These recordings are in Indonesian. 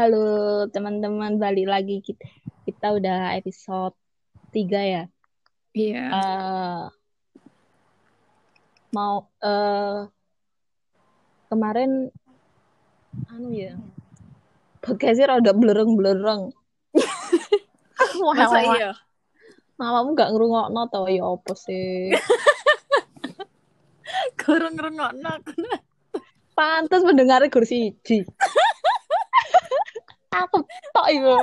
Halo teman-teman, balik lagi kita, kita udah episode 3 ya. Iya. Eh, mau eh kemarin anu ya. Podcastnya rada blereng-blereng. Masa iya? Mamamu gak ngerungokno to ya apa sih? Kurang ngerungokno aku. Pantes mendengarnya kursi siji. Aku tok iku.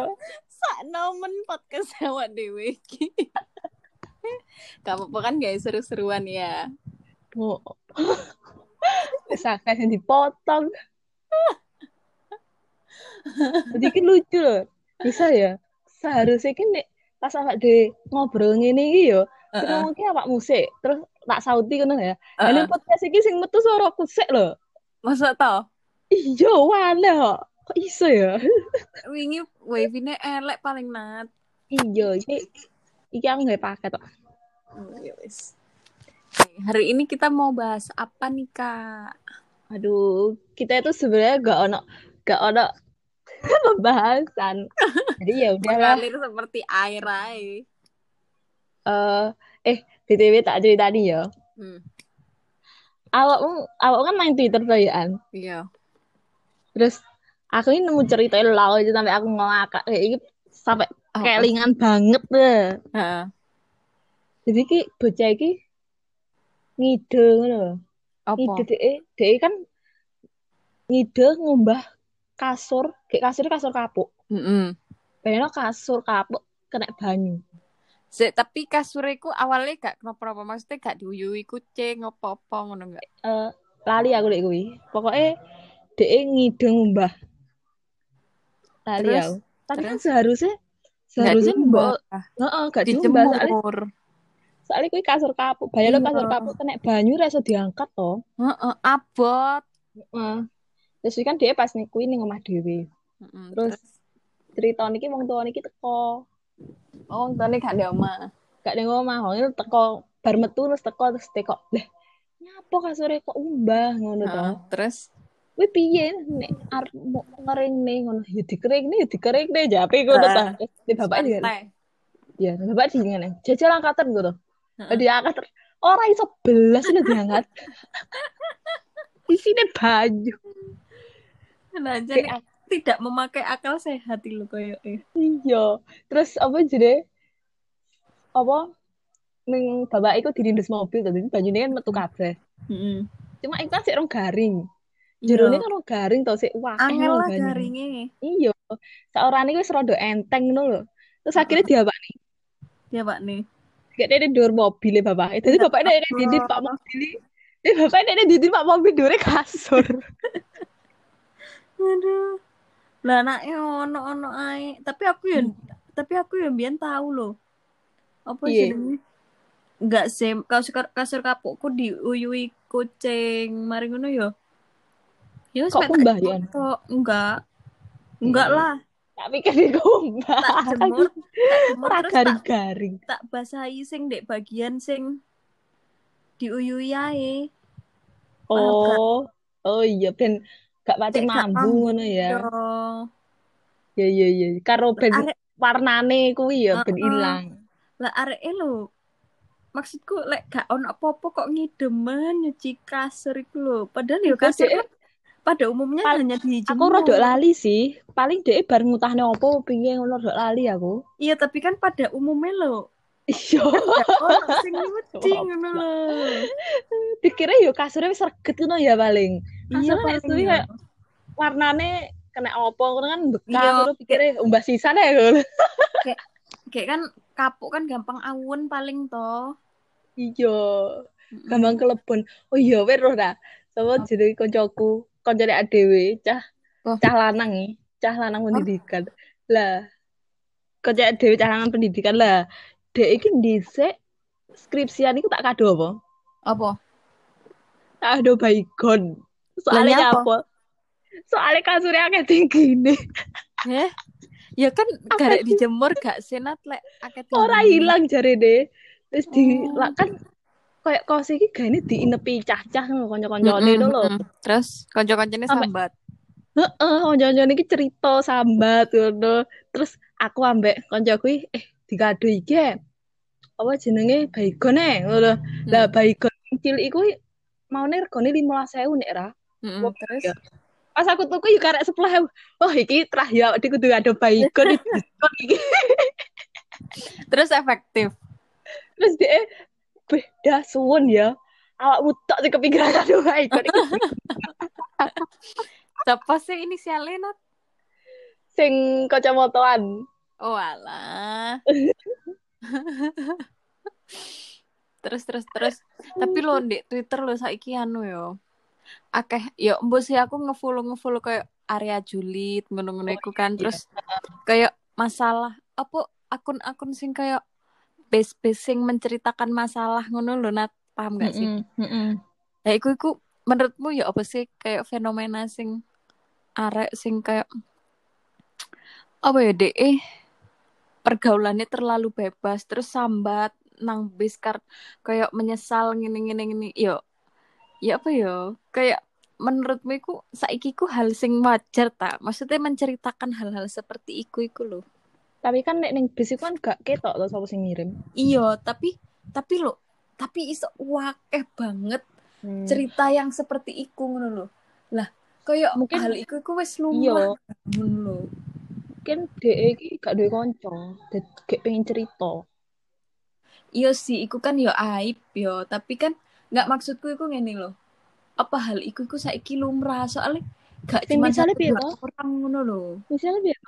Sak nomen podcast awak dhewe iki. Gak apa-apa kan guys, seru-seruan ya. Oh. Sakit yang dipotong. Jadi kan lucu loh. Bisa ya. Seharusnya kan nek pas awak de ngobrol ngene iki yo, kita mungkin awak musik, terus tak sauti ngono ya. Ini podcast iki sing metu suara kusik lho. Masa to? Iya, wane kok. Iso ya? Wingi wavine elek paling nat. Iya, iki iki aku nggak pakai. Hmm, ya wis. Hari ini kita mau bahas apa nih, Kak? Aduh, kita itu sebenarnya gak ono gak ono pembahasan. Jadi ya udahlah. Mengalir seperti air aja. Eh, eh, BTW tak cerita nih ya. Hmm. Awakmu, awakmu kan main Twitter tuh ya, An. Iya. Terus aku ini nemu cerita lau aja sampai aku ngakak kayak ini sampai Apa? kelingan banget deh. Heeh. Jadi ki bocah iki ngide. Apa? Ngide dhek dhek kan ngide ngumbah kasur, kayak kasur kasur kapuk. Heeh. Bayangno kasur kapuk kena banyu. Sik, tapi kasureku awalnya gak kenapa-napa maksudnya gak diuyui kucing apa-apa ngono gak? Eh, lali aku lek kuwi. Pokoknya dhek ngide ngumbah. Lali Terus? Tapi kan seharusnya seharusnya mbok heeh gak diumbah soalnya dijemur. soalnya kuwi kasur kapuk. Bayangno Iya. kasur kapuk kena banyu ra iso diangkat to. Heeh, abot. Heeh. Terus kan dia pas nih kuwi ning omah dhewe. Heeh, Terus cerita niki wong tuwa niki teko. oh, tadi gak ada omah. Gak ning omah, wong itu teko bar metu terus teko terus teko. Lah, nyapa kasure kok umbah ngono to. Terus Kuwi piye nek arep ngeringne ngono ya dikeringne ya dikeringne jape ngono. Terus Di bapak dia. Ya, bapak di ngene. Jajal angkatan gitu. Heeh. Diangkat terus ora iso belas ini diangkat. Isine banyu. Nah, jadi tidak memakai akal sehat lo koyo eh. Iya. Terus apa jadi apa ning bapak iku dirindes mobil tadi banyune kan metu kabeh. Heeh. Cuma iku kan sik rong garing. Jerone kan garing to sik wah angel lah garinge. Iya. Saorane wis rada enteng ngono lho. Terus akhirnya diapani. Ya, Pak nih. Gak ada dhuwur mobil bapak. Jadi bapak ada di di pak mobil. Eh bapak ada di di pak mobil dhuwure kasur. Aduh. Lah anake ono-ono ae. Tapi aku ya tapi aku ya mbiyen tahu loh. Apa Iya. jenenge? Enggak sih, kasur kasur kapukku diuyui kucing. Mari ngono ya. Ya wis Kok tak kumbah, Yan? tok. Enggak. Enggak Hmm. lah. Tak pikir dikumbah. Tak jemur, tak jemur Ora terus tak garing-garing. tak basahi sing dek bagian sing diuyui ae. Oh. Oh iya ben gak pati mambu ngono ya. Yo. Ya ya ya. Karo ben warnane kuwi ya ben ilang. lah areke lho. Maksudku lek gak ono apa-apa kok ngidemen nyuci kasur iku lho. Padahal ya Iku kasur pada umumnya Pal- hanya Aku dijemur. rada lali sih. Paling dhek bar ngutahne opo piye ngono rada lali aku. Iya, tapi kan pada umumnya lho. Iya. Ono sing nyuci ngono lho. Dikira yo kasure wis reget ngono ya paling. Iya paling ya. kayak warnane kena opo ngono kan bekas Iya, ngono pikire umbah sisane ya ngono. Kayak kan kapuk kan gampang awun paling toh. Iya. Gampang kelebon. Oh iya wis roh ta. Sama jenenge koncoku, koncone dhewe, cah Oh. cah lanang iki, cah lanang pendidikan. Lah, koncone dhewe cah lanang pendidikan lah. Dek iki dhisik skripsian iku tak kado apa? Apa? Tak kado baygon. Soalnya Lah, nyapa? apa? Soalnya kasurnya akeh tinggine. Eh? Ya kan garek dijemur gak senat lek akeh Ora tinggi. hilang jarene. Terus di Oh. lah kan kayak kos iki gane diinepi cah-cah ngono kanca-kancane Mm-mm, ngono lho. mm-mm. Terus konco-koncone Sampai- sambat. heeh kanca-kancane iki cerita sambat ngono terus aku ambek kancaku eh iki ya. apa jenenge baygon e ngono lah baygon cilik iku maune regane 15.000 nek ra Mm-mm, Wah, terus ya. pas aku tuku yo karek 10.000 oh iki trah ya kudu ada baygon iki diskon iki terus efektif. terus dia beda suwun ya awakmu tok sing kepikiran baygon iki Siapa sih inisialnya Nat? sing kacamataan Oh alah. terus terus terus. Tapi lo di Twitter lo saiki anu yo. Akeh yo mbok sih aku ngefollow ngefollow kayak area Julit ngono-ngono kan iya. terus kayak masalah apa akun-akun sing kayak base-base sing menceritakan masalah ngono lho Nat. Paham gak sih? Mm-mm, mm-mm. Ya iku iku menurutmu ya apa sih kayak fenomena sing arek sing kayak apa ya dek? Eh pergaulannya terlalu bebas terus sambat nang bis kar kayak menyesal ngene ngene ngene. Yo ya apa yo? Kayak menurutmu iku saiki ku hal sing wajar tak? Maksudnya menceritakan hal-hal seperti iku iku loh tapi kan nek ning bis kan gak ketok to sapa sing ngirim. Iya tapi tapi lo tapi iso wakeh banget Hmm. cerita yang seperti iku ngono lho. Lah kayak Mungkin- hal iku iku wis iya. lumrah ngono lho. Mungkin dhek iki gak duwe kanca gak pengen cerita. Iya sih iku kan yo aib yo tapi kan nggak maksudku iku ngene loh apa hal iku iku saiki lumrah? Soalnya gak cuma satu orang ngono lho. Misalnya biar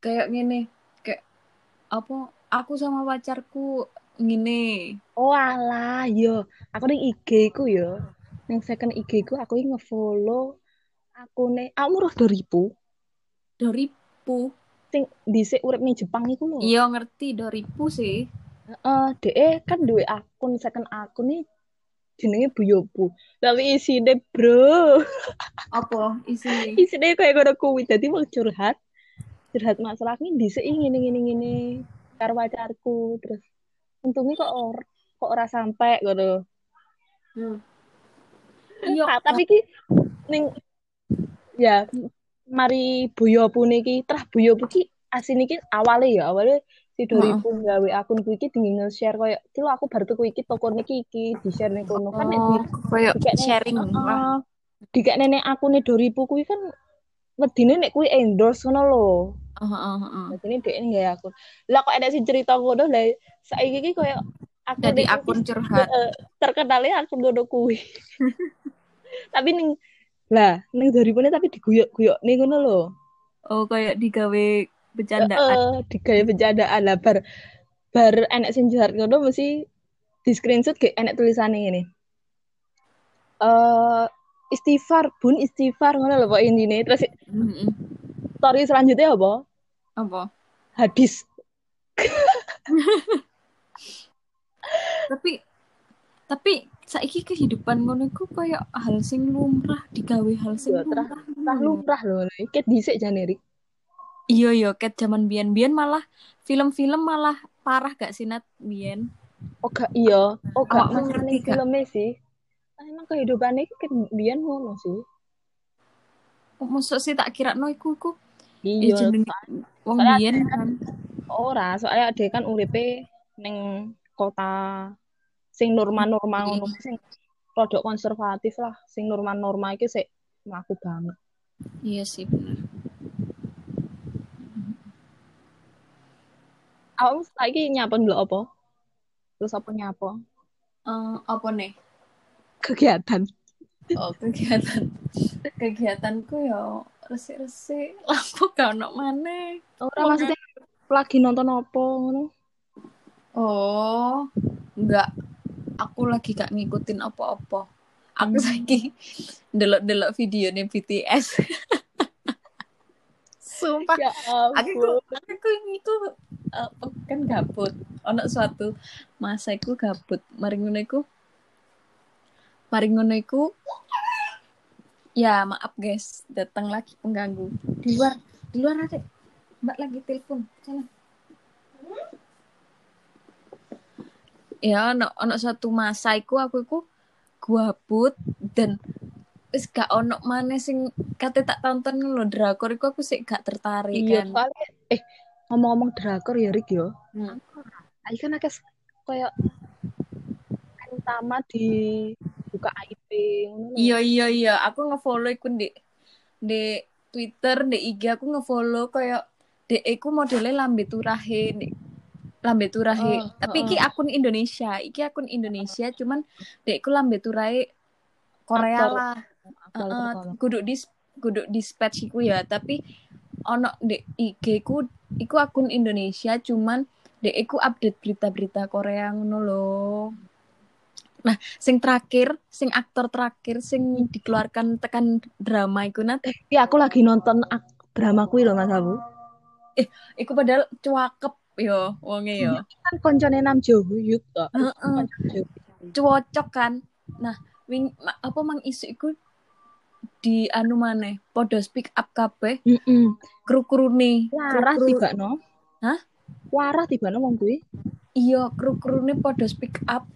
kayak ngene kayak apa aku sama pacarku ngene. Oh alah yo. Aku ning IG ku yo. Ning second IG ku aku ngefollow akune aku roh 2000 2000 sing dhisik urip ning Jepang iku lho. Iya ngerti 2000 sih. Heeh, dhek kan duwe akun second akun nih jenenge Buyobu. Tapi isine, Bro, apa isi isine kayak ngono kuwi. Dadi mau curhat. Curhat masalah ini dhisik iki ngene ngene ngene. Karo pacarku terus untungnya kok or, kok ora sampai ngono. iya. Ah, tapi ki ning ya mari Buyobu niki trah Buyobu ki asine ki awale ya awale si Heeh. 2000 gawe akun ku iki dingin nge-share koyo ki lho aku baru tuku iki toko niki iki di-share ning kono. Kan di oh kayak dikek sharing lah. Heeh dikek nenek akune 2000 kuwi kan wedine nek kuwi endorse ngono lho. Heeh, heeh. Dadi dhek nggawe akun. Lah kok ada sing cerita ngono lah saiki ki koyo akun jadi akun curhat heeh, terkenalnya akun ngono kuwi. tapi ning lah ning 2000 ne tapi diguyok-guyok ning ngono lho. oh kayak digawe bercandaan Heeh, digawe bercandaan lah bar bar enek sing curhat ngono mesti di screenshot kayak enek tulisannya ngene. Eh istighfar, bun istighfar ngono lho pokok intine. Terus Mm-mm. story selanjutnya apa? apa Hadis. tapi tapi saiki kehidupan ngono iku kayak hal sing lumrah digawe hal sing Iya, lumrah lho. lumrah lho. Iki dhisik jane Rik. iya iya ket zaman biyen-biyen malah film-film malah parah gak sih Nat biyen Oh gak iya, oh gak? filmnya sih. Ah, emang kehidupannya iki kan biyen ngono sih. oh, maksud sih tak kira no iku iku ya Iya, jenenge wong biyen kan ora, soalnya dia kan uripe ning kota sing norma-norma ngono sing rodok konservatif lah, sing norma-norma iki sik mlaku banget. iya sih bener Awakmu saiki nyapa dulu apa? Terus apa nyapa? Eh, apa nih Kegiatan. oh kegiatan kegiatanku ya resik-resik lampu gak ono maneh Ora maksudnya lagi nonton apa ngono? Oh, enggak. Aku lagi gak ngikutin apa-apa. Aku Hmm. saiki delok-delok video nih BTS. Sumpah, Ya aku aku iku eh, kan gabut. Ono suatu masa iku gabut. Mari ngono. Mari ngono iku. Ya, maaf guys, datang lagi pengganggu. Di luar, di luar ada. Mbak lagi telepon. Sana. ya ono ono satu masa iku aku iku gabut dan wis gak ono mana sing kate tak tonton lho drakor iku aku sih gak tertarik Iya, kan. soalnya eh ngomong-ngomong drakor ya Rik yo. Hmm. Ayo kan akeh kayak utama di buka IP. Iya iya iya, aku ngefollow iku di di Twitter, di IG aku ngefollow kayak dek iku modelnya lambe turahe di lambe turahe. Oh, Tapi oh, iki akun Indonesia, iki akun Indonesia cuman dek iku lambe turahe Korea Aktor. lah. Aktor Heeh, terkenal. kudu dis kudu dispatch iku ya, tapi ono di IG ku iku akun Indonesia cuman dek iku update berita-berita Korea ngono loh. Nah, sing terakhir, sing aktor terakhir sing dikeluarkan tekan drama iku nat, Iya, aku lagi nonton drama kuwi lho Mas Abu. iku padahal cuakep yo wonge yo. Kan koncone Nam Jo Hyuk. Heeh. Hyuk. Cocok kan. Nah, wing apa mang isu iku di anu maneh, podo speak up kabeh, Heeh. kru-krune. Warah Kru-kru- tibakno. Hah? Warah tibakno wong kuwi. Iya, kru-krune podo speak up.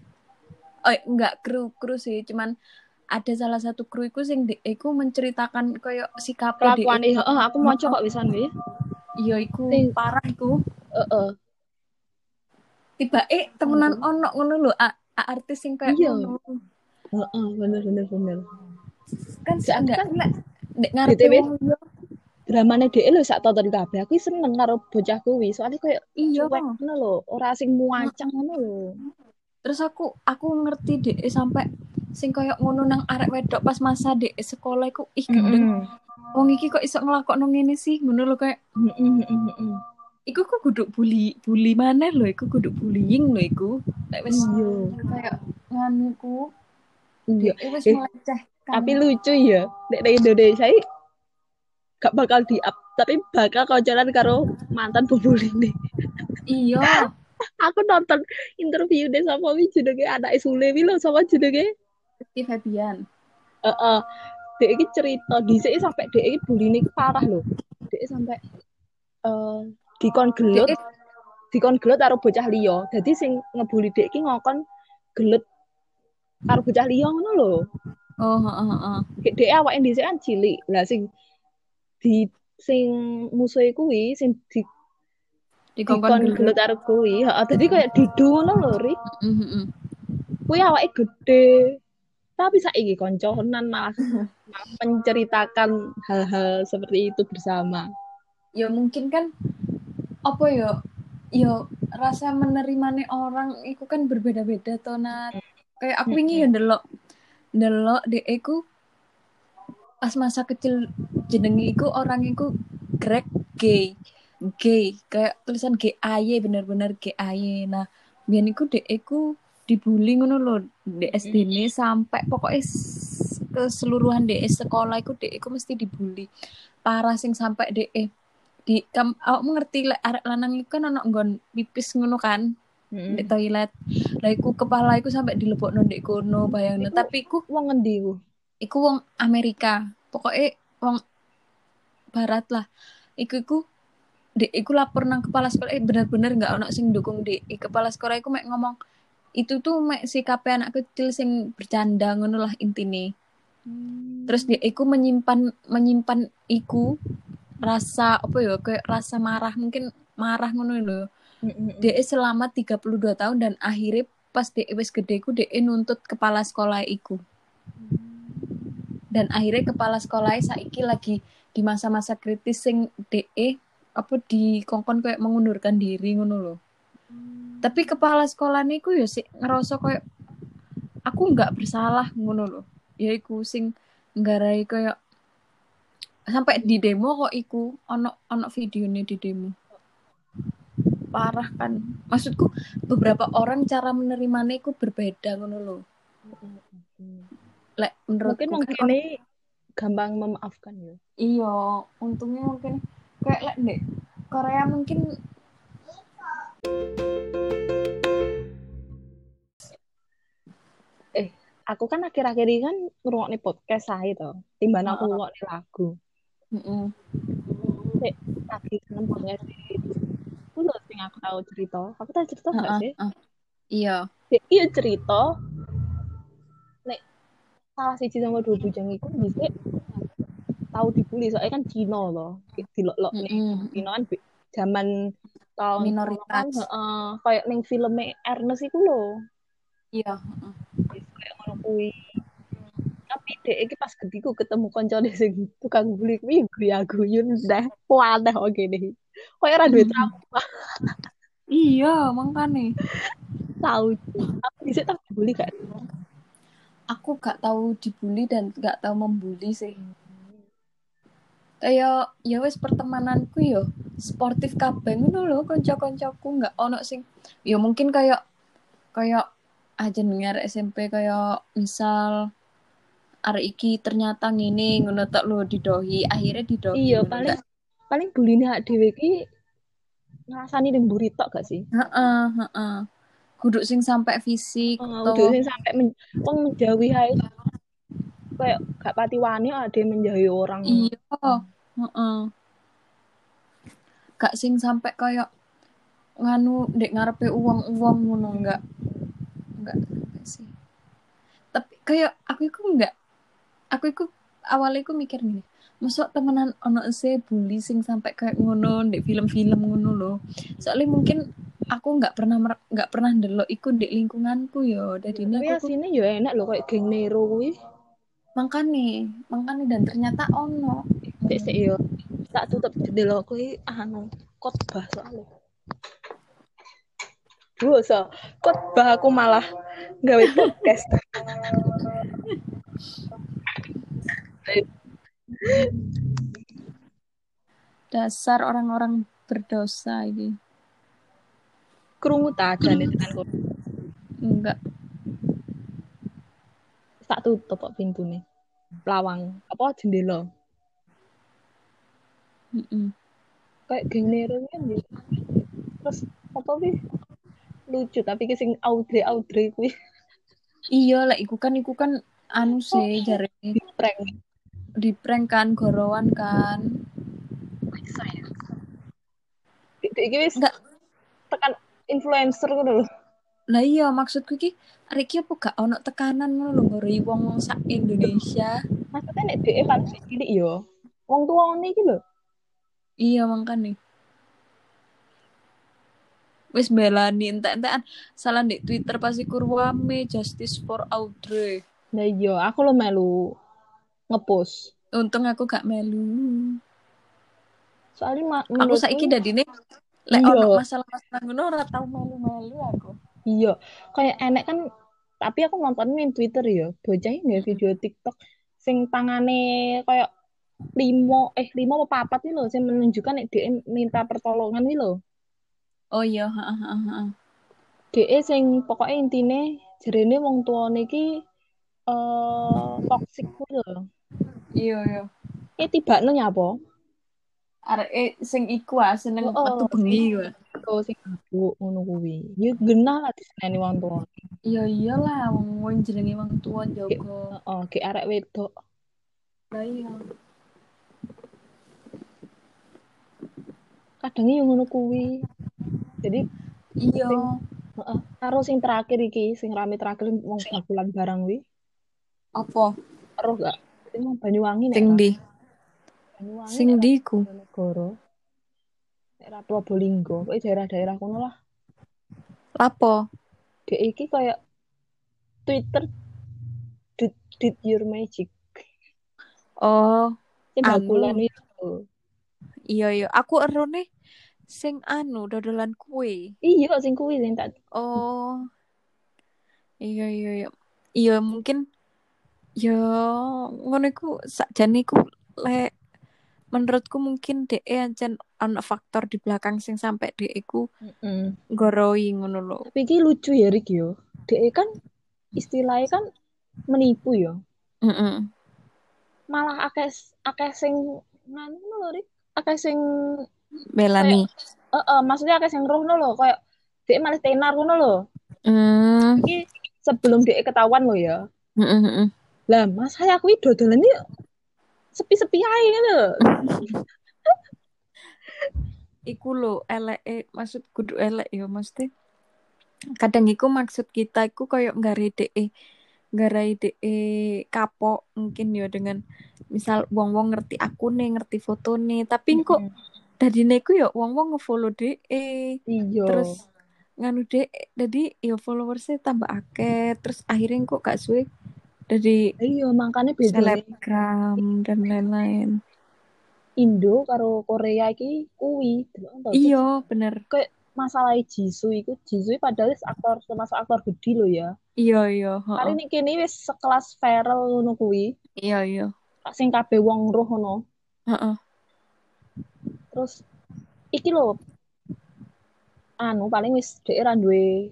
Eh, enggak kru-kru sih, cuman ada salah satu kru iku sing dek iku menceritakan koyo sikap Kelakuan heeh aku maca kok wisan kuwi. Iya, iku Sing- parah iku. Heeh. tiba eh temenan ono ngono lho a, a- artis sing kayak Iya. Heeh, bener bener bener. kan Gak, enggak kan nek ngarepe Dramane dhek lho sak tonton kabeh. Aku seneng karo bocah kuwi, soalnya koyo iya ngono lho, ora sing muacang ngono lho. Terus aku aku ngerti deh sampai sing koyo ngono nang arek wedok pas masa dek sekolah iku ih gendeng wong iki kok iso nglakokno ngene sih ngono lho kayak Heeh, heeh, heeh. iku kok kudu bully bully mana lho iku kudu bullying lho iku nek wis Iya. kayak nganu ku Iya. dek wis Eh, melecehkan Tapi lucu ya, nek nang Indonesia iki gak bakal di up, tapi bakal konconan karo mantan pembuli nih. iya Aku nonton interview deh sama wi jenenge anak Sule wi lho sama jenenge. Rizky Febian Heeh. Dek iki cerita dhisik sampai dek iki buline iki parah lho. Dek sampai eh dikon gelut, dikon gelut karo bocah liya. Dadi sing ngebuli dek iki ngokon gelut karo bocah liya ngono lho. oh heeh heeh Dek awake dhisik kan cilik. Lah sing di sing musuhe kuwi sing di dikongkon dikon gelut karo kuwi, heeh. Dadi kayak didu ngono lho, Ri. Kuwi awake gede. Tapi saiki konconan malah, malah menceritakan hal-hal seperti itu bersama. ya mungkin kan apa ya ya rasa menerimane orang itu kan berbeda-beda toh Nat. kayak aku ini ya ndelok ndelok dek iku pas masa kecil jenenge iku orang iku Greg gay gay kayak tulisan G A Y bener-bener G A Y. Nah biyen iku dek iku dibully ngono lho di SD ini sampai pokoknya keseluruhan dek sekolah iku dek iku mesti dibully. Parah sing sampai dek di kam awakmu ngerti lek arek lanang iku kan ono nggon pipis ngono kan di toilet. Lah iku kepala iku sampai dilebokno ndek kono bayangno. Tapi iku Wong ngendi ku? iku wong Amerika. Pokoknya wong barat lah. Iku iku dek iku lapor nang kepala sekolah eh bener-bener nggak ono sing dukung dek kepala sekolah. Iku mek ngomong itu tuh mek sikape anak kecil sing bercanda ngono lah intine. Terus dia iku menyimpan menyimpan iku rasa apa ya kayak rasa marah mungkin marah ngono lho. Dia selama 32 tahun dan akhirnya pas dia wis gede ku dia nuntut kepala sekolah iku. Dan akhirnya kepala sekolah saiki lagi di masa-masa kritis sing DE apa di kongkon kayak mengundurkan diri ngono loh tapi kepala sekolah niku ya sih ngerasa kayak aku nggak bersalah ngono loh ya iku sing nggarai kayak sampai di demo kok iku ono ono videonya di demo. Parah kan. Maksudku beberapa orang cara menerimanya iku berbeda ngono loh lek menurutku Mungkin kan kene gampang memaafkan ya. Iya, untungnya mungkin kayak lek dek Korea mungkin Aku kan akhir-akhir ini kan ngrungokne podcast sae to. Timbang aku Heeh. ngrungokne lagu. mm Sik lagi banget sih. Itu lho sing aku tahu cerita. Aku tahu cerita enggak sih? Iya. Dek, Iya cerita. Nek salah siji sama dua bujang iku bisa tahu dibully soalnya kan Cina loh dilok-lok nih Mm-mm. Cina kan be- zaman tahun Minoritas. kan heeh, kayak ning filmnya Ernest iku loh Iya. kayak ngono kuwi tapi dek iki pas gediku ketemu koncone sing tukang bully kuwi guyu-guyun dah wadah oke deh kayak ora duwe trauma Iya, makanya. tahu aku bisa tahu dibully gak Aku gak tahu dibully dan gak tahu membuli sih. Kayak ya wes pertemananku yo sportif kabeh ngono lho kanca-kancaku. Nggak ono sing ya mungkin kayak kayak aja dengar SMP kayak misal arek iki ternyata ngene ngono tok lho didohi akhirnya didohi iya paling tok. paling buline hak dhewe iki ngrasani ning mburi tok gak sih? Heeh heeh. Kudu sing sampai fisik Oh, udah sing sampai men wong menjauhi hae kayak gak pati wani ada yang menjauhi orang. Iya. Heeh. Gak sing sampai kayak nganu dek ngarepe uang-uang ngono enggak enggak sih. Tapi kayak aku itu enggak aku itu awalnya aku mikir gini masuk temenan ono se bully sing sampai kayak ngono dek film-film ngono loh soalnya mungkin aku nggak pernah nggak pernah ndelok iku di lingkunganku yo. Jadi ini aku aslinya ya enak loh kayak geng Nero kuwi makane makane dan ternyata ono. Sik sik yo. Tak tutup jendela kuwi anu khotbah soalnya. Dosa, khotbah aku malah gawe podcast. dasar orang-orang berdosa ini. Krungu ta jane tekan enggak tak tutup kok pintune. Lawang apa jendela. Mm-mm. Kayak geng Nero kan ya. Terus apa sih? Lucu tapi ki sing Audrey Audrey kuwi iya lah iku kan iku kan anu sih jare prank. di prank kan gorowan kan Bisa ya. Iki wis tekan influencer ngono lho. Lah iya maksudku ki arek ki apa gak ono tekanan ngono lho ngori wong sak Indonesia Maksudnya nek dhek kan cilik yo. Wong tuane iki lho. iya makanya wis belani entek-entekan salah di Twitter pasti kurwame justice for Audrey Nah iya, aku lo melu ngepost. untung aku gak melu Soalnya ma- aku saiki dadine lek Iya. ono masalah-masalah ngono ora tau melu-melu aku iya, kayak enek kan tapi aku nonton ning Twitter ya, bocah nggak video TikTok sing tangane kayak limo eh limo apa papat nih loh, sing menunjukkan nek dia minta pertolongan nih loh. oh iya. Dia sing pokoknya intine jarene wong tuane iki eh toxic kuwi lho. iya iya Eh tibane nyapa? Arek eh, sing iku ah seneng Oh, metu bengi wae Kau sing aku ngono kuwi. Ya genah lah diseneni wong tuane. iya iyalah wong wong jenenge wong tua jaga Heeh, ge arek wedok. lah iya Kadang yo ngono kuwi. Jadi iya Heeh. Karo sing terakhir iki, sing rame terakhir wong bakulan barang wi. apa Roh gak? Sing Banyuwangi nek. sing ra- di Banyuwangi sing nek ra- di ku Bojonegoro. Nek ra Probolinggo, kowe daerah-daerah kono lah. lapo Dek iki kayak Twitter did, did your magic. oh Anu. bakulan itu. iya iya aku erone sing anu dodolan kue Iya sing kuwi sing tak oh iya iya iya iya mungkin ya ngono iku sakjane iku lek menurutku mungkin DE ancen ana faktor di belakang sing sampai DE ku Heeh. goroi ngono lho Tapi iki lucu ya Rik yo. Dek kan istilahnya kan menipu yo. Heeh. Malah akeh akeh sing nganu lho Rik. Akeh sing Belani eh eh, maksudnya akeh sing rohno lho kayak dek malah tenar ngono lho. hmm Iki sebelum dek ketahuan lho ya. heeh heeh. Lah, Mas saya kuwi dodolan iki sepi-sepi ngono lho. iku lho elek eh, maksud kudu elek ya mesti kadang iku maksud kita iku koyo nggak DE garai de kapok mungkin ya dengan misal wong-wong ngerti aku nih ngerti foto nih tapi kok dari neku ya wong-wong ngefollow de iya. Terus nganu de jadi ya followersnya tambah akeh. Terus akhirnya kok gak suwe dari iya makanya beda selebgram dan lain-lain. Indo karo Korea iki kuwi iya bener. Kayak masalah Jisoo itu Jisoo padahal aktor termasuk aktor gede lo ya. Iya iya hari ini kini wis sekelas viral ngono kuwi. Iya iya. Sing kabeh wong roh ngono. Heeh. Terus iki lo anu paling wis dhek ra duwe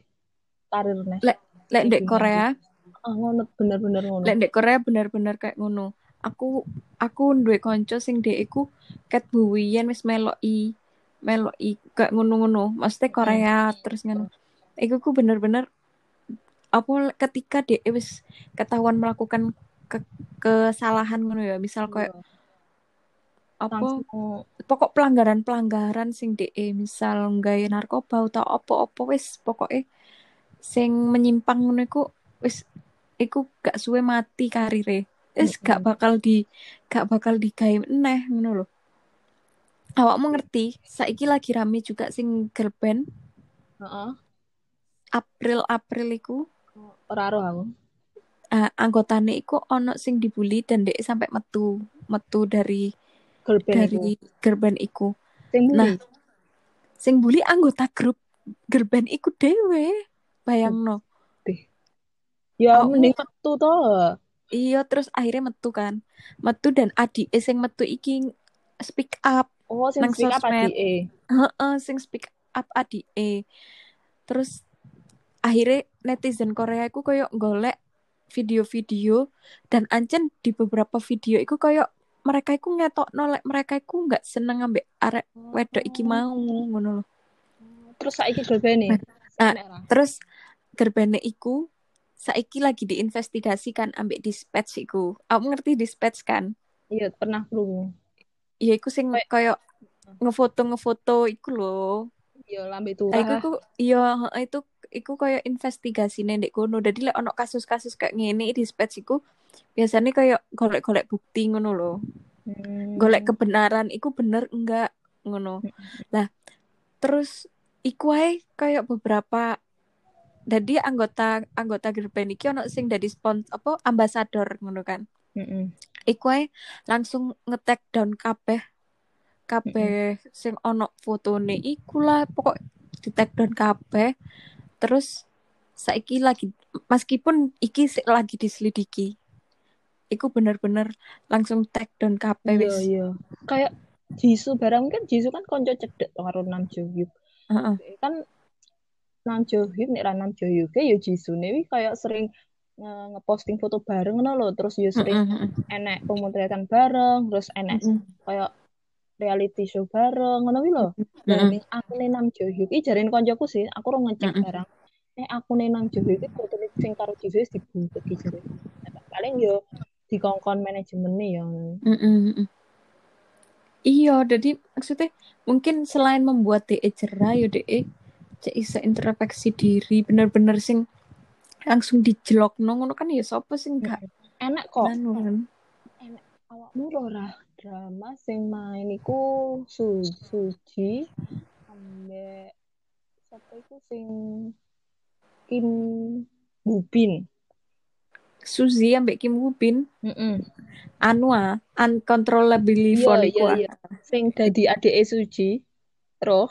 karir lek lek ndek Korea ah ngono bener-bener ngono lek ndek Korea bener-bener kayak ngono aku aku duwe konco sing dhek iku ket buwiyen wis meloki meloki kayak ngono-ngono maksudnya Korea hmm. terus ngono iku ku bener-bener apa ketika dia wis ketahuan melakukan ke kesalahan ngono ya misal kayak yeah. apa Langsung. pokok pelanggaran pelanggaran sing de misal nggak narkoba atau apa-apa wis pokoknya sing menyimpang ngono iku wis iku gak suwe mati karire wis gak bakal di gak bakal digawe neh ngono loh awakmu ngerti saiki lagi rame juga sing girl band. Uh-uh. April April iku ora roh aku. Uh, anggotane iku ono sing dibully dan dek sampai metu metu dari girl band dari iku. girl band iku. Sing bully. nah sing bully anggota grup girl band iku dewe bayangno ya oh, mending metu to iya terus akhirnya metu kan metu dan adik sing metu iki speak up Oh, sing nang speak up adike. Heeh, sing speak up adike. Terus akhirnya netizen Korea iku koyo golek video-video dan ancen di beberapa video iku koyo mereka iku ngetok nolek mereka iku nggak seneng ambek arek wedok iki mau ngono loh. Terus saiki gerbene. Nah, terus gerbene iku saiki lagi diinvestigasikan ambek dispatch iku. Aku ngerti dispatch kan? Iya, pernah krungu. Iya, iku sing koyo ngefoto ngefoto iku loh. Iya, lambe tuh. Iku ku iya itu iku koyo investigasi ndek kono. Dadi lek ono kasus-kasus kayak ngene di dispatch iku biasanya koyo golek-golek bukti ngono loh. Hmm. Golek kebenaran iku bener enggak ngono. Hmm. Lah terus iku ae kayak beberapa jadi anggota anggota grup band iki ono sing dari spons apa ambasador ngono kan. Mm -mm iku ae langsung ngetek down kabeh kabeh mm-hmm. sing ono fotone iku lah pokok di tag down kabeh terus saiki lagi meskipun iki lagi diselidiki iku bener-bener langsung tag down kabeh wis iya iya kayak Jisoo barang kan Jisoo kan konco cedek karo Nam Jo Hyuk uh -uh. kan Nam Jo nek Nam Jo Hyuk ya Jisoo nih kayak sering ngeposting foto bareng ngono loh terus yo sering mm -hmm. enek pemotretan bareng terus enek mm -hmm. kayak reality show bareng ngono kuwi lho mm -hmm. aku nih Nam Jo Hyuk iki jarin koncoku sih aku ora ngecek mm -hmm. barang nek aku nih Nam Jo Hyuk iki foto sing karo Jisoo dibuntut iki jare paling yo dikongkon manajemen nih ya mm -hmm. iya jadi maksudnya mungkin selain membuat DE cerah yo DE cek bisa introspeksi diri bener-bener sing langsung dijelok ngono kan ya sapa sing gak enak kok. Anu kan enak. Awakmu ora drama sing main iku su suji ambek sapa iku sing Kim Bubin Suzy ambek Kim Bubin mm -mm. anu ah uncontrollably iya, phone iku iya, iya. sing dadi adike Suji roh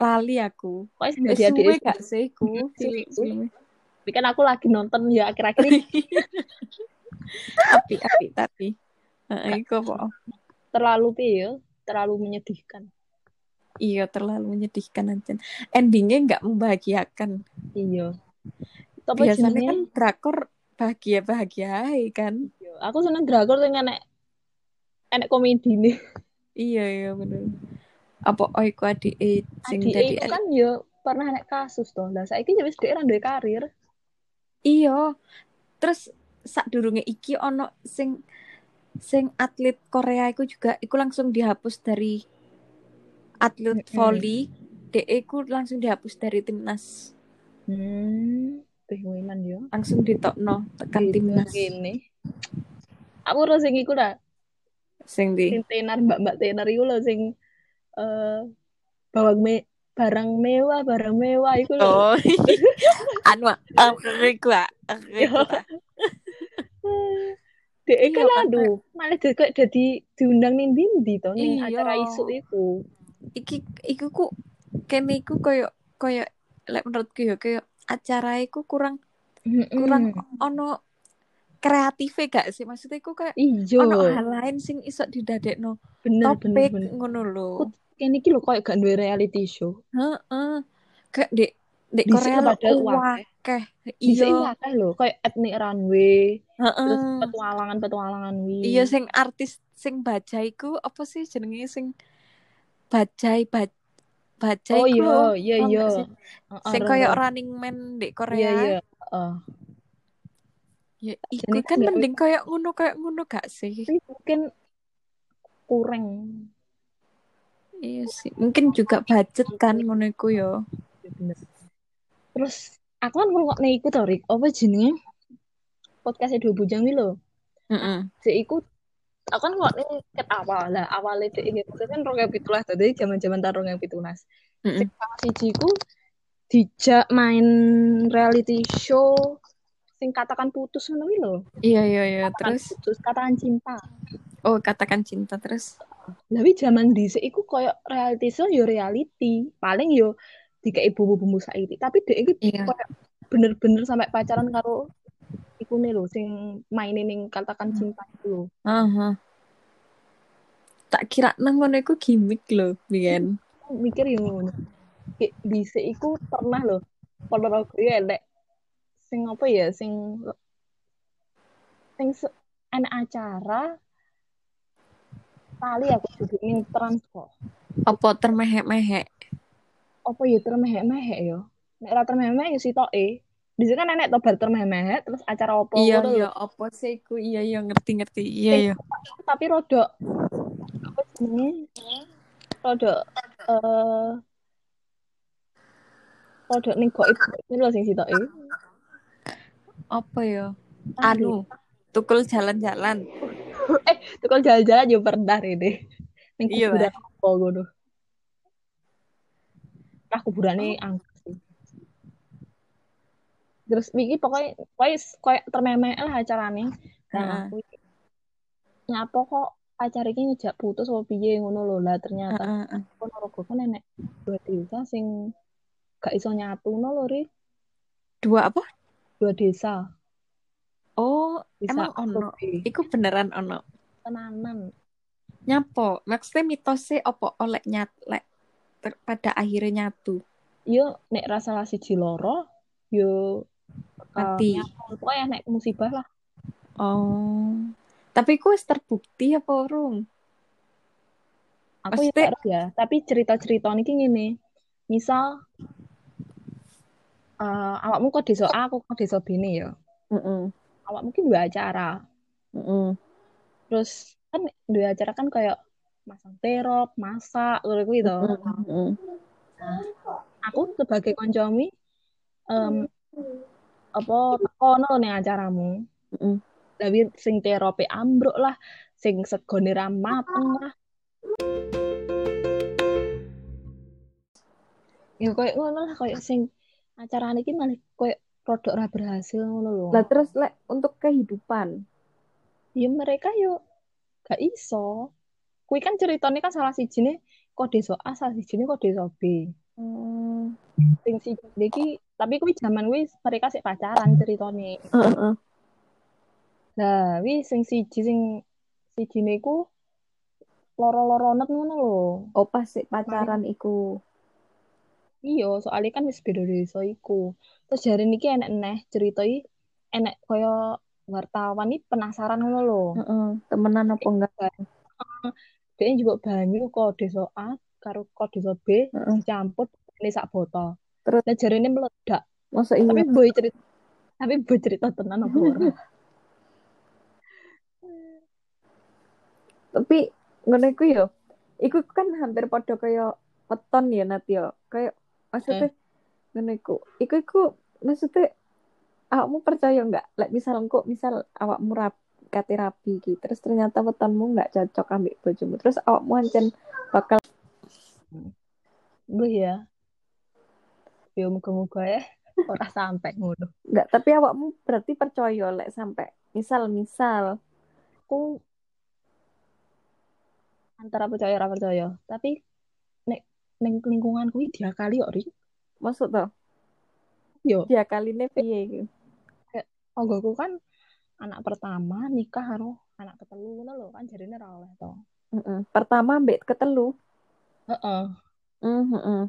lali aku. Kok sing dadi adike gak sih ku tapi kan aku lagi nonton ya akhir-akhir ini. Api api tapi. Uh, kok terlalu pil terlalu menyedihkan. Iya terlalu menyedihkan aja endingnya nggak membahagiakan. Iya. Tapi biasanya kan drakor bahagia bahagia kan. Iya. aku seneng drakor dengan enek enek komedi nih iya iya bener apa oiku adik sing dadi kan yo pernah enek kasus toh. Lah saiki ya wis dhek ra karir. Iya. Terus sak durunge iki ono sing sing atlet Korea iku juga iku langsung dihapus dari atlet volley DE ku langsung dihapus dari timnas. Hmm. Wiman yo. langsung ditokno tekan timnas. Gini. Aku ora sing iku lah, sing di sing tenar mbak-mbak tenar iku lho sing eh bawang me barang mewah, barang mewah iku lho. oh anu aku iku ah aku ah. Dek Iya, kan aduh, malah kok jadi diundang ning ndi to ning Iya. acara isu iku. iki iku ku kene iku koyo koyo lek menurutku ya koyo acara iku kurang kurang ono kreatif gak sih maksudnya iku kayak Iya, ono hal lain sing iso didadekno bener bener topik bener. ngono lho Kene iki lho koyo gak duwe reality show. heeh kayak di di Korea lo wakeh iya akeh lho, koyo ethnic runway, terus heeh petualangan-petualangan wi. iya sing artis sing bajai ku apa sih jenenge sing bajai baj bajai Oh iya, iya iya. sing koyo roh. running man di Iya Korea iya. Heeh. Ya iku Jadi kan kan mending koyo ngono koyo ngono gak sih mungkin kurang. iya sih mungkin juga budget kan ngono iku yo Ya, bener. Terus aku kan ngrungokne iku to, Rik. Apa jenenge? Podcast dua bujang wi lho. heeh Dek iku aku kan ngrungokne ket awal lah. Awale dek iki kan 2017 tadi zaman-zaman tahun 2017. heeh Sing salah siji ku dijak main reality show sing katakan putus ngono lho. iya iya iya Katakan terus putus, katakan cinta. oh katakan cinta terus Lah wi zaman dhisik iku koyo reality show yo reality. Paling yo dikei bumbu-bumbu saiki. Tapi dek iki iya koyo bener-bener sampai pacaran karo iku nih lho sing mainin ning katakan cinta itu lho. Aha. Tak kira nang ngono iku gimmick lho, mikir yo ngono. Dhisik iku pernah lho. Ponorogo ya elek sing apa ya sing sing ana acara kali aku juga ning trans kok. Apa termehek-mehek? Apa ya termehek-mehek yo. Nek ora termehek yo sitoke. Dhisik kan enek to bar termehek terus acara apa Iya iya, apa sih iku? Iya iya ngerti-ngerti. Iya iya. tapi rodok apa jenenge rodok eh rodok ning goib ini lho sing sitoke Apa ya? Anu, tukul jalan-jalan. eh tukang jalan-jalan yo pernah ini Iya, kuburan apa ngono nah kuburane angker sih terus iki pokoknya pokoknya kayak termemeh lah acarane Heeh. nah aku nyapa kok acara iki ngejak putus apa piye ngono lho lah ternyata Heeh, heeh. Ponorogo kan enek dua desa sing gak iso nyatu no lho Ri. Dua apa? Dua desa Oh, desa emang ono. Iku beneran ono. tenanan Nyapo? Maksudnya mitosnya apa oleh nyat lek ter- pada akhirnya nyatu yo nek rasa lah siji loro yo bakal mati. nyatu. pokoknya nek musibah lah Oh. Tapi ku terbukti apa urung? aku ya Maksudnya- ya tapi cerita-cerita niki ngene misal eh awakmu kok desa A aku kok desa B nih ya Heeh. awak mungkin dua acara Heeh. terus kan dua acara kan kayak masang terop masak ngono kuwi to Heeh. aku sebagai koncomi em apa tekono ning acaramu Heeh. tapi sing terope ambruk lah sing segone ra mateng lah ya koyo ngono lah koyo sing acara iki malah koyo produk ra berhasil ngono lho Lah terus lek untuk kehidupan. ya mereka yo gak iso kuwi kan ceritanya kan salah sijine kok desa A salah sijine kok desa B Hmm. sing si iki tapi kuwi zaman kuwi mereka sik pacaran ceritane Heeh. Lah, wi sing siji sing sijine iku loro-loronet ngono lho. Oh pas sik pacaran iku. Iya, soalnya kan wis beda desa iku. Terus jare niki enek neh cerita iki enek kaya wartawan iki penasaran ngono lho. Heeh. Temenan apa enggak? Dia juga banyu kok desa A karo kok desa B Heeh. dicampur ini sak botol. Terus? Lah jarene meledak. Masa Tapi iya? boy cerita tapi boy cerita tenan apa ora? Tapi ngono iku yo. Iku kan hampir padha kaya weton ya Nat yo. Kayak maksudnya ngono iku. Iku iku maksudnya awakmu percaya nggak? Lek misal kok misal awakmu rap kate rapi gitu terus ternyata wetonmu nggak cocok ambil bojomu terus awakmu ancen bakal gue ya. Ya muka-muka ya. Ora sampai ngono. Nggak tapi awakmu berarti percaya lek sampai misal misal aku antara percaya ora percaya. Tapi neng lingkunganku iki diakali kok ri. Maksud toh yo. Dia kali ini piye oggoku kan anak pertama nikah karo anak ketelu ngono lho kan jarine ora oleh to. Pertama ambek ketelu? Heeh. Mm, mm-mm.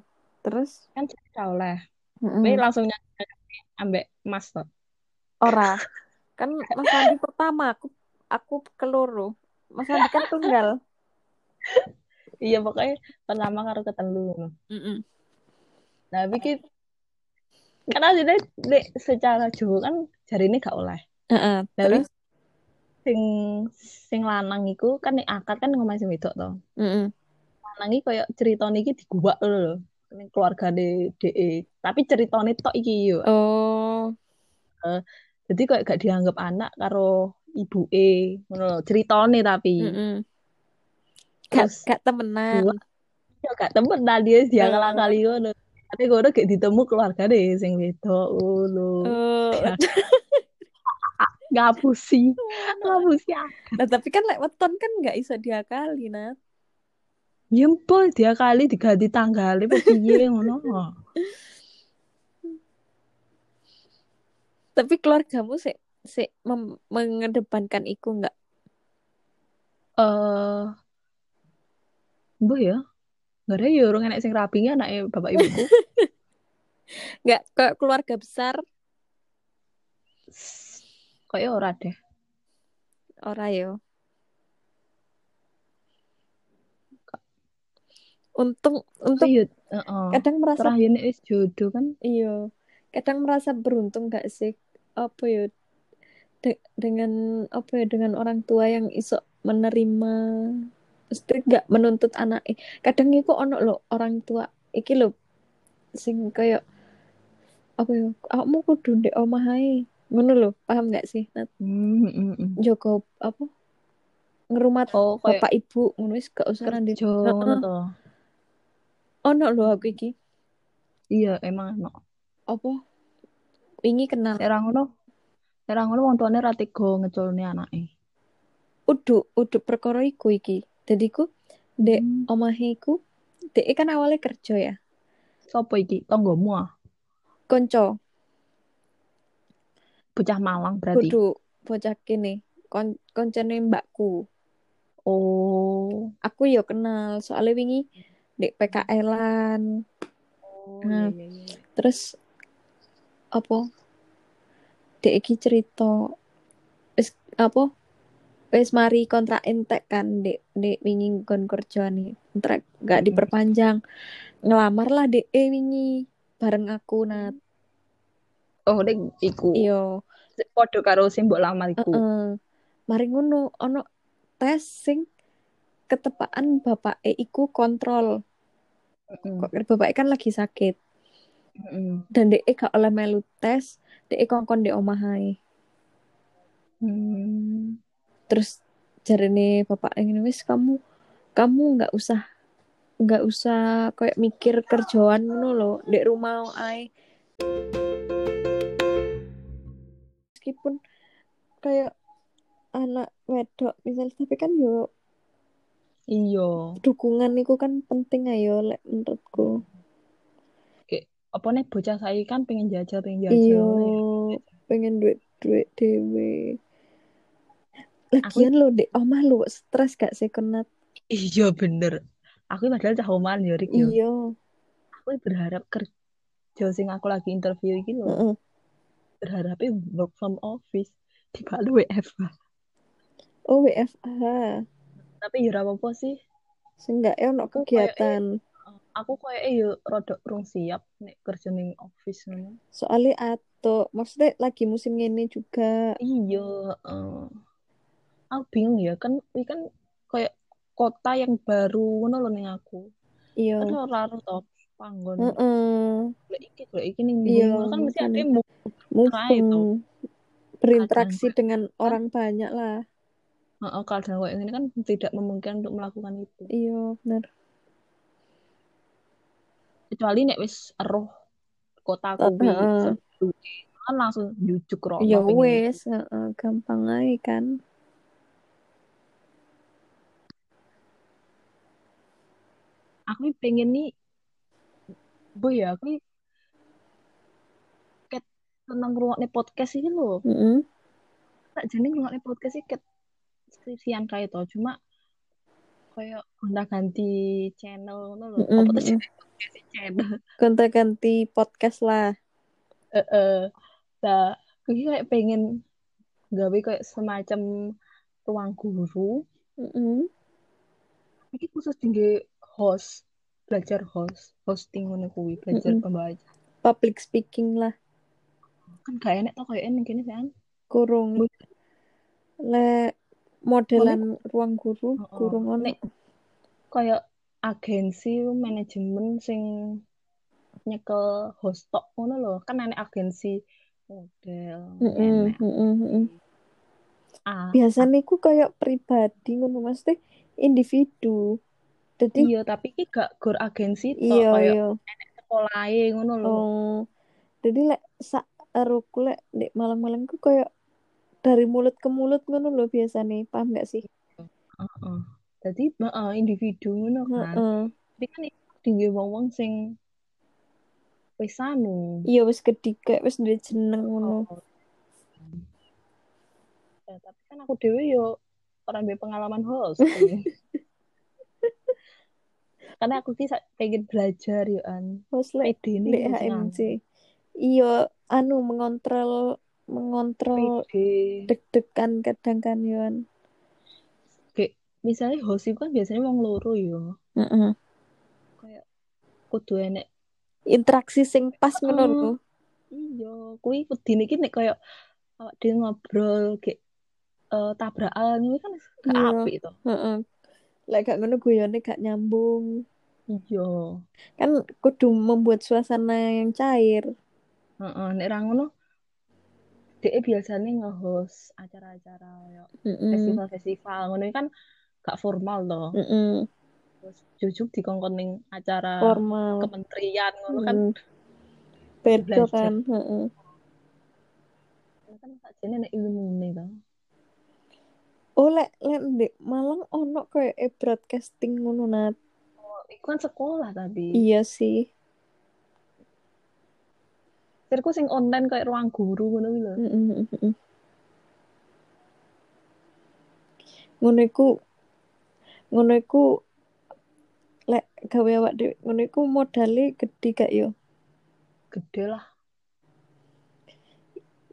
terus? Kan ora oleh. Mm-mm. Tapi langsung nyanyi ambek Mas to. ora. Kan Mas Andi pertama aku aku keloro Mas Andi kan tunggal Iya pokoknya pertama karo ketelu ngono. Mm-mm. Nah, bikin karena jadi secara Jawa kan jari ini gak oleh. Tapi terus sing sing lanang iku kan nek akad kan ngomong sing wedok to. Mm-mm. Lanang iki koyo ceritane iki digubak lho. Ning keluargane DE. Tapi ceritane tok iki yo. oh Jadi kayak gak dianggap anak karo ibuke ngono lho. Ceritane tapi. Mm-mm. Gak Terus gak temenan ya gak temen nah dia dia Oh. kali ngono. Tapi gue gak ditemu keluargane sing wedok ngono. Oh. Ngapusi. Ngapusi. Nah, tapi kan lek weton kan nggak iso diakali, Nat. Nyempol dia kali diganti tanggalnya apa piye ngono. Tapi keluargamu sih sih mengedepankan iku nggak? Eh Mbah ya. Nggak ada ya orang enek sing rapi anaknya bapak ibuku. Nggak kayak keluarga besar Kayaknya ora deh. ora yo. Untung untuk Iya, heeh. kadang merasa Terakhir wis jodoh kan. iya. Kadang merasa beruntung gak sih? Apa ya de- dengan apa ya dengan orang tua yang iso menerima mesti gak menuntut anak kadang iku ono lo orang tua iki lo sing kayak apa ya kamu kudu ndek omah ae ngono lo paham gak sih Nat? Hmm, hmm, hmm. Joko apa ngerumat Oh, kayak bapak ibu ngono wis gak usah nanti to. ono lo aku iki Iya, emang no. apa wingi kenal Nek ra ngono, nek ra ngono wong tuane ra tega ngeculne anake. udu udu perkara iku iki jadi ku dek Hmm. omahe iku dek kan awalnya kerja ya Sopo iki? Tonggomu ah? konco Bocah Malang berarti. kudu bocah kene kon koncone mbakku Oh. aku yo kenal soalnya wingi dek PKL-an Oh, Nah. iya, iya, terus apa dek iki cerita apa wis mari kontrak entek kan dek dek wingi kon kerja nih kontrak gak diperpanjang ngelamar lah dek eh wingi bareng aku nat Oh, nek iku. iyo Padha karo sing mbok lamar iku. Heeh. Mari ngono ono tes sing ketepaan bapak e iku kontrol. Kok bapak kan lagi sakit Heeh. dan dek gak oleh melu tes, dek kongkon di omah ae. Hmm. Terus jarene bapak ini wis kamu kamu nggak usah nggak usah kayak mikir kerjaan ngono lo dek rumah ae. Meskipun kayak anak wedok misalnya tapi kan yo Iya. dukungan itu kan penting ayo lek menurutku Kayak apa nih bocah saya kan pengen jajal, pengen iya jajal. ngono ya. pengen duit duit dewe lagian lo dek omah lo stres gak sih kenat Iya bener. Aku padahal cah oman ya Rik ya. iya Aku berharap kerja sing aku lagi interview iki lho. Heeh. Berharapnya work from office. Tiba lu WFH. oh WFH Tapi ya apa-apa sih. seenggak ya ono kayak kegiatan Aku kayak ya rada urung siap nek kerja ning office ngono. soalnya atau maksudnya lagi musim ini juga Iya, heeh. Aku bingung ya kan ini kan kayak kota yang baru ngono lho ning aku. iya Kan ora ora to panggon. Heeh. Golek iki golek iki ning Iya, kan mesti makanya. ade mumpung berinteraksi dengan orang banyak lah oh, kalau kayak ini kan tidak memungkinkan untuk melakukan itu iya benar kecuali nek wis eroh kota kuwi Heeh. kan langsung jujuk roh ya wes heeh, gampang aja kan aku pengen nih boy ya aku ket tentang ruangnya podcast ini loh. Heeh. tak jadi ruangnya podcast ini ket skripsian kayak itu cuma kayak gonta ganti channel loh. Mm-mm, apa tuh ganti channel? Ganti-ganti podcast lah. Eh eh nah aku kayak pengen gawe kayak semacam ruang guru. Heeh. ini khusus tinggi host belajar host hosting ngono kuwi belajar Mm-mm. pembaca public speaking lah. Kan gak enak tau kayak ini gini kan kurung. Le modelan ruang guru Heeh. kurung ono. Nek kayak agensi manajemen sing nyekel host tok ngono loh kan enek agensi model Heeh, enek heeh, heeh. ah. Biasanya ku kayak pribadi ngono mesti individu jadi iya tapi iki gak gor agensi tok iya kayak iya. sekolah ngono loh oh jadi lek sak eroku lek dek malang-malang ku kayak dari mulut ke mulut ngono loh biasanya paham gak sih? Heeh. jadi heeh, individu ngono kan. Heeh. tapi kan iki tinggi wong-wong sing wis anu. Iya wis ketiga wis duwe jeneng ngono. Oh. Ya, tapi kan aku dewe yo orang pengalaman host karena aku sih pengen belajar yo an pede ini dek HMC iya anu mengontrol mengontrol pede deg-degan kadang kan Yohan kayak misalnya host itu kan biasanya wong loro yo Heeh. kayak kudu enek interaksi sing pas Heeh. lho iya kuwi kudine iki nek kayak awak dhewe ngobrol kayak eh, tabrakan ini kan gak Iya. apik to Heeh. Lek gak ngono guyone gak nyambung. iya Kan kudu membuat suasana yang cair. heeh nek ra ngono dhek biasanya nge-host acara-acara festival-festival ngono kan gak formal toh Heeh. terus jujuk dikongkon ning acara Formal. kementerian ngono kan Mm. Beda belajar. kan, heeh. kan sakjane nek ilmune to Oh lek lek ndek Malang ono kayak e broadcasting ngono nat. oh, iku kan sekolah tapi Iya sih. Sirku sing online kayak ruang guru ngono kuwi lho Heeh. Ngono iku ngono iku lek gawe awak dhewe ngono iku modale gede gak yo? gede lah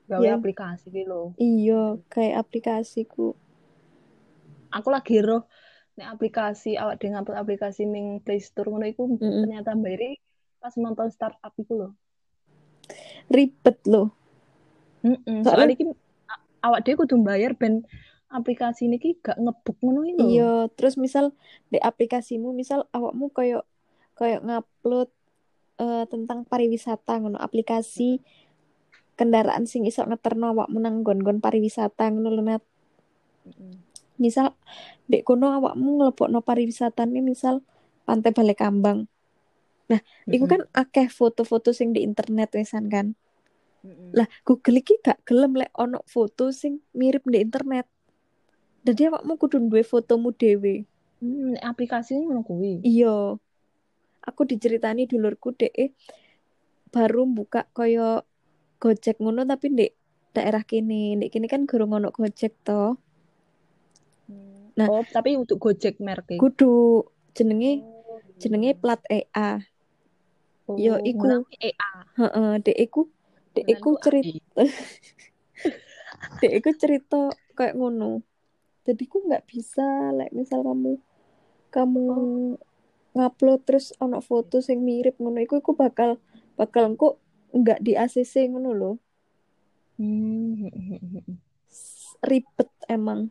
gawe Ya. aplikasi ki lho Iya, kayak aplikasiku. Aku lagi roh nek aplikasi awak dhewe ngupload aplikasi ning Play Store ngono iku Mm-mm. ternyata bayari pas nonton startup iku lho Ribet loh. Heeh, Soalnya- soalnya iki awak dhewe kudu bayar ben aplikasi niki gak ngebuk ngono lho. Iya, terus misal di aplikasimu misal awakmu koyo koyo ngupload eh, tentang pariwisata ngono aplikasi kendaraan sing iso ngeterno awakmu nang nggon-nggon pariwisata ngono lho Nat. Misal dek kono awakmu nglebokno pariwisatane misal Pantai Balai Kambang. Iku kan akeh foto-foto sing di internet wisan kan. Heeh. Lah Google iki gak gelem lek ono foto sing mirip di internet. Jadi awakmu kudu duwe fotomu dhewe. Hmm, nek aplikasi ngono kuwi. Iya. Aku diceritani dulurku dek baru buka koyo Gojek ngono tapi ndek daerah kene. Ndek kene kan gurung ono Gojek to. Hmm. Nah. oh, tapi untuk Gojek merek e. Kudu jenenge Oh, jenenge plat EA. oh, yo iku. EA. Heeh, dek iku dek iku cerita dek iku cerita kayak ngono. Jadi ku nggak bisa like misal kamu kamu ngupload terus ono foto sing mirip ngono iku iku bakal bakal engko nggak di ACC ngono loh. Hmm. ribet emang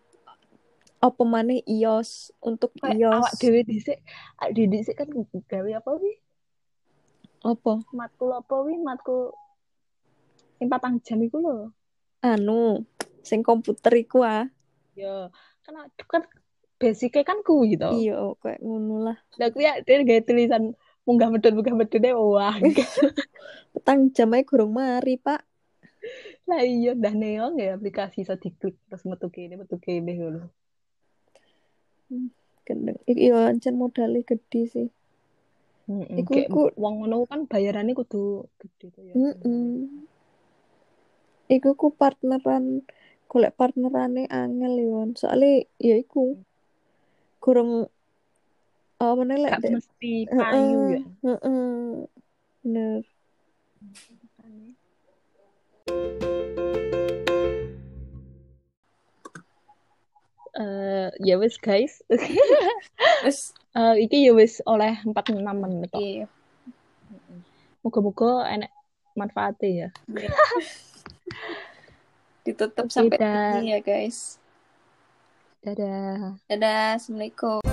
apa maneh iOS untuk Kayak iOS awak dhewe dhisik, awak dhewe dhisik kan gawe apa wi? apa Matkul apa wi? Matkul Sing patang jam iku lho. anu sing komputer iku ah Ya, kan kan basicnya kan kuwi to. iya kayak ngono lah Lah kuwi ya dia gawe tulisan munggah medhot munggah medhotnya wah. petang jam ae gurung mari pak Lah iya dah neong ya aplikasi iso diklik terus metu kene metu kene ngono. Gendeng yo ancen modalnya gede sih. Iku- Kayak iku- wong ngono kan bayarannya kudu gede tuh ya. Mm-mm. Iku ku partneran golek partnerane angel yon. Soale ya iku kurang apa meneh lek mesti payu ya. Heeh. Bener. Eh ya wis guys. Wes Eh iki ya wis oleh 46 menit kok. iya. Moga-moga enek manfaatnya ya. Ditutup Oke, sampai sini ya guys. Dadah. Dadah, assalamualaikum.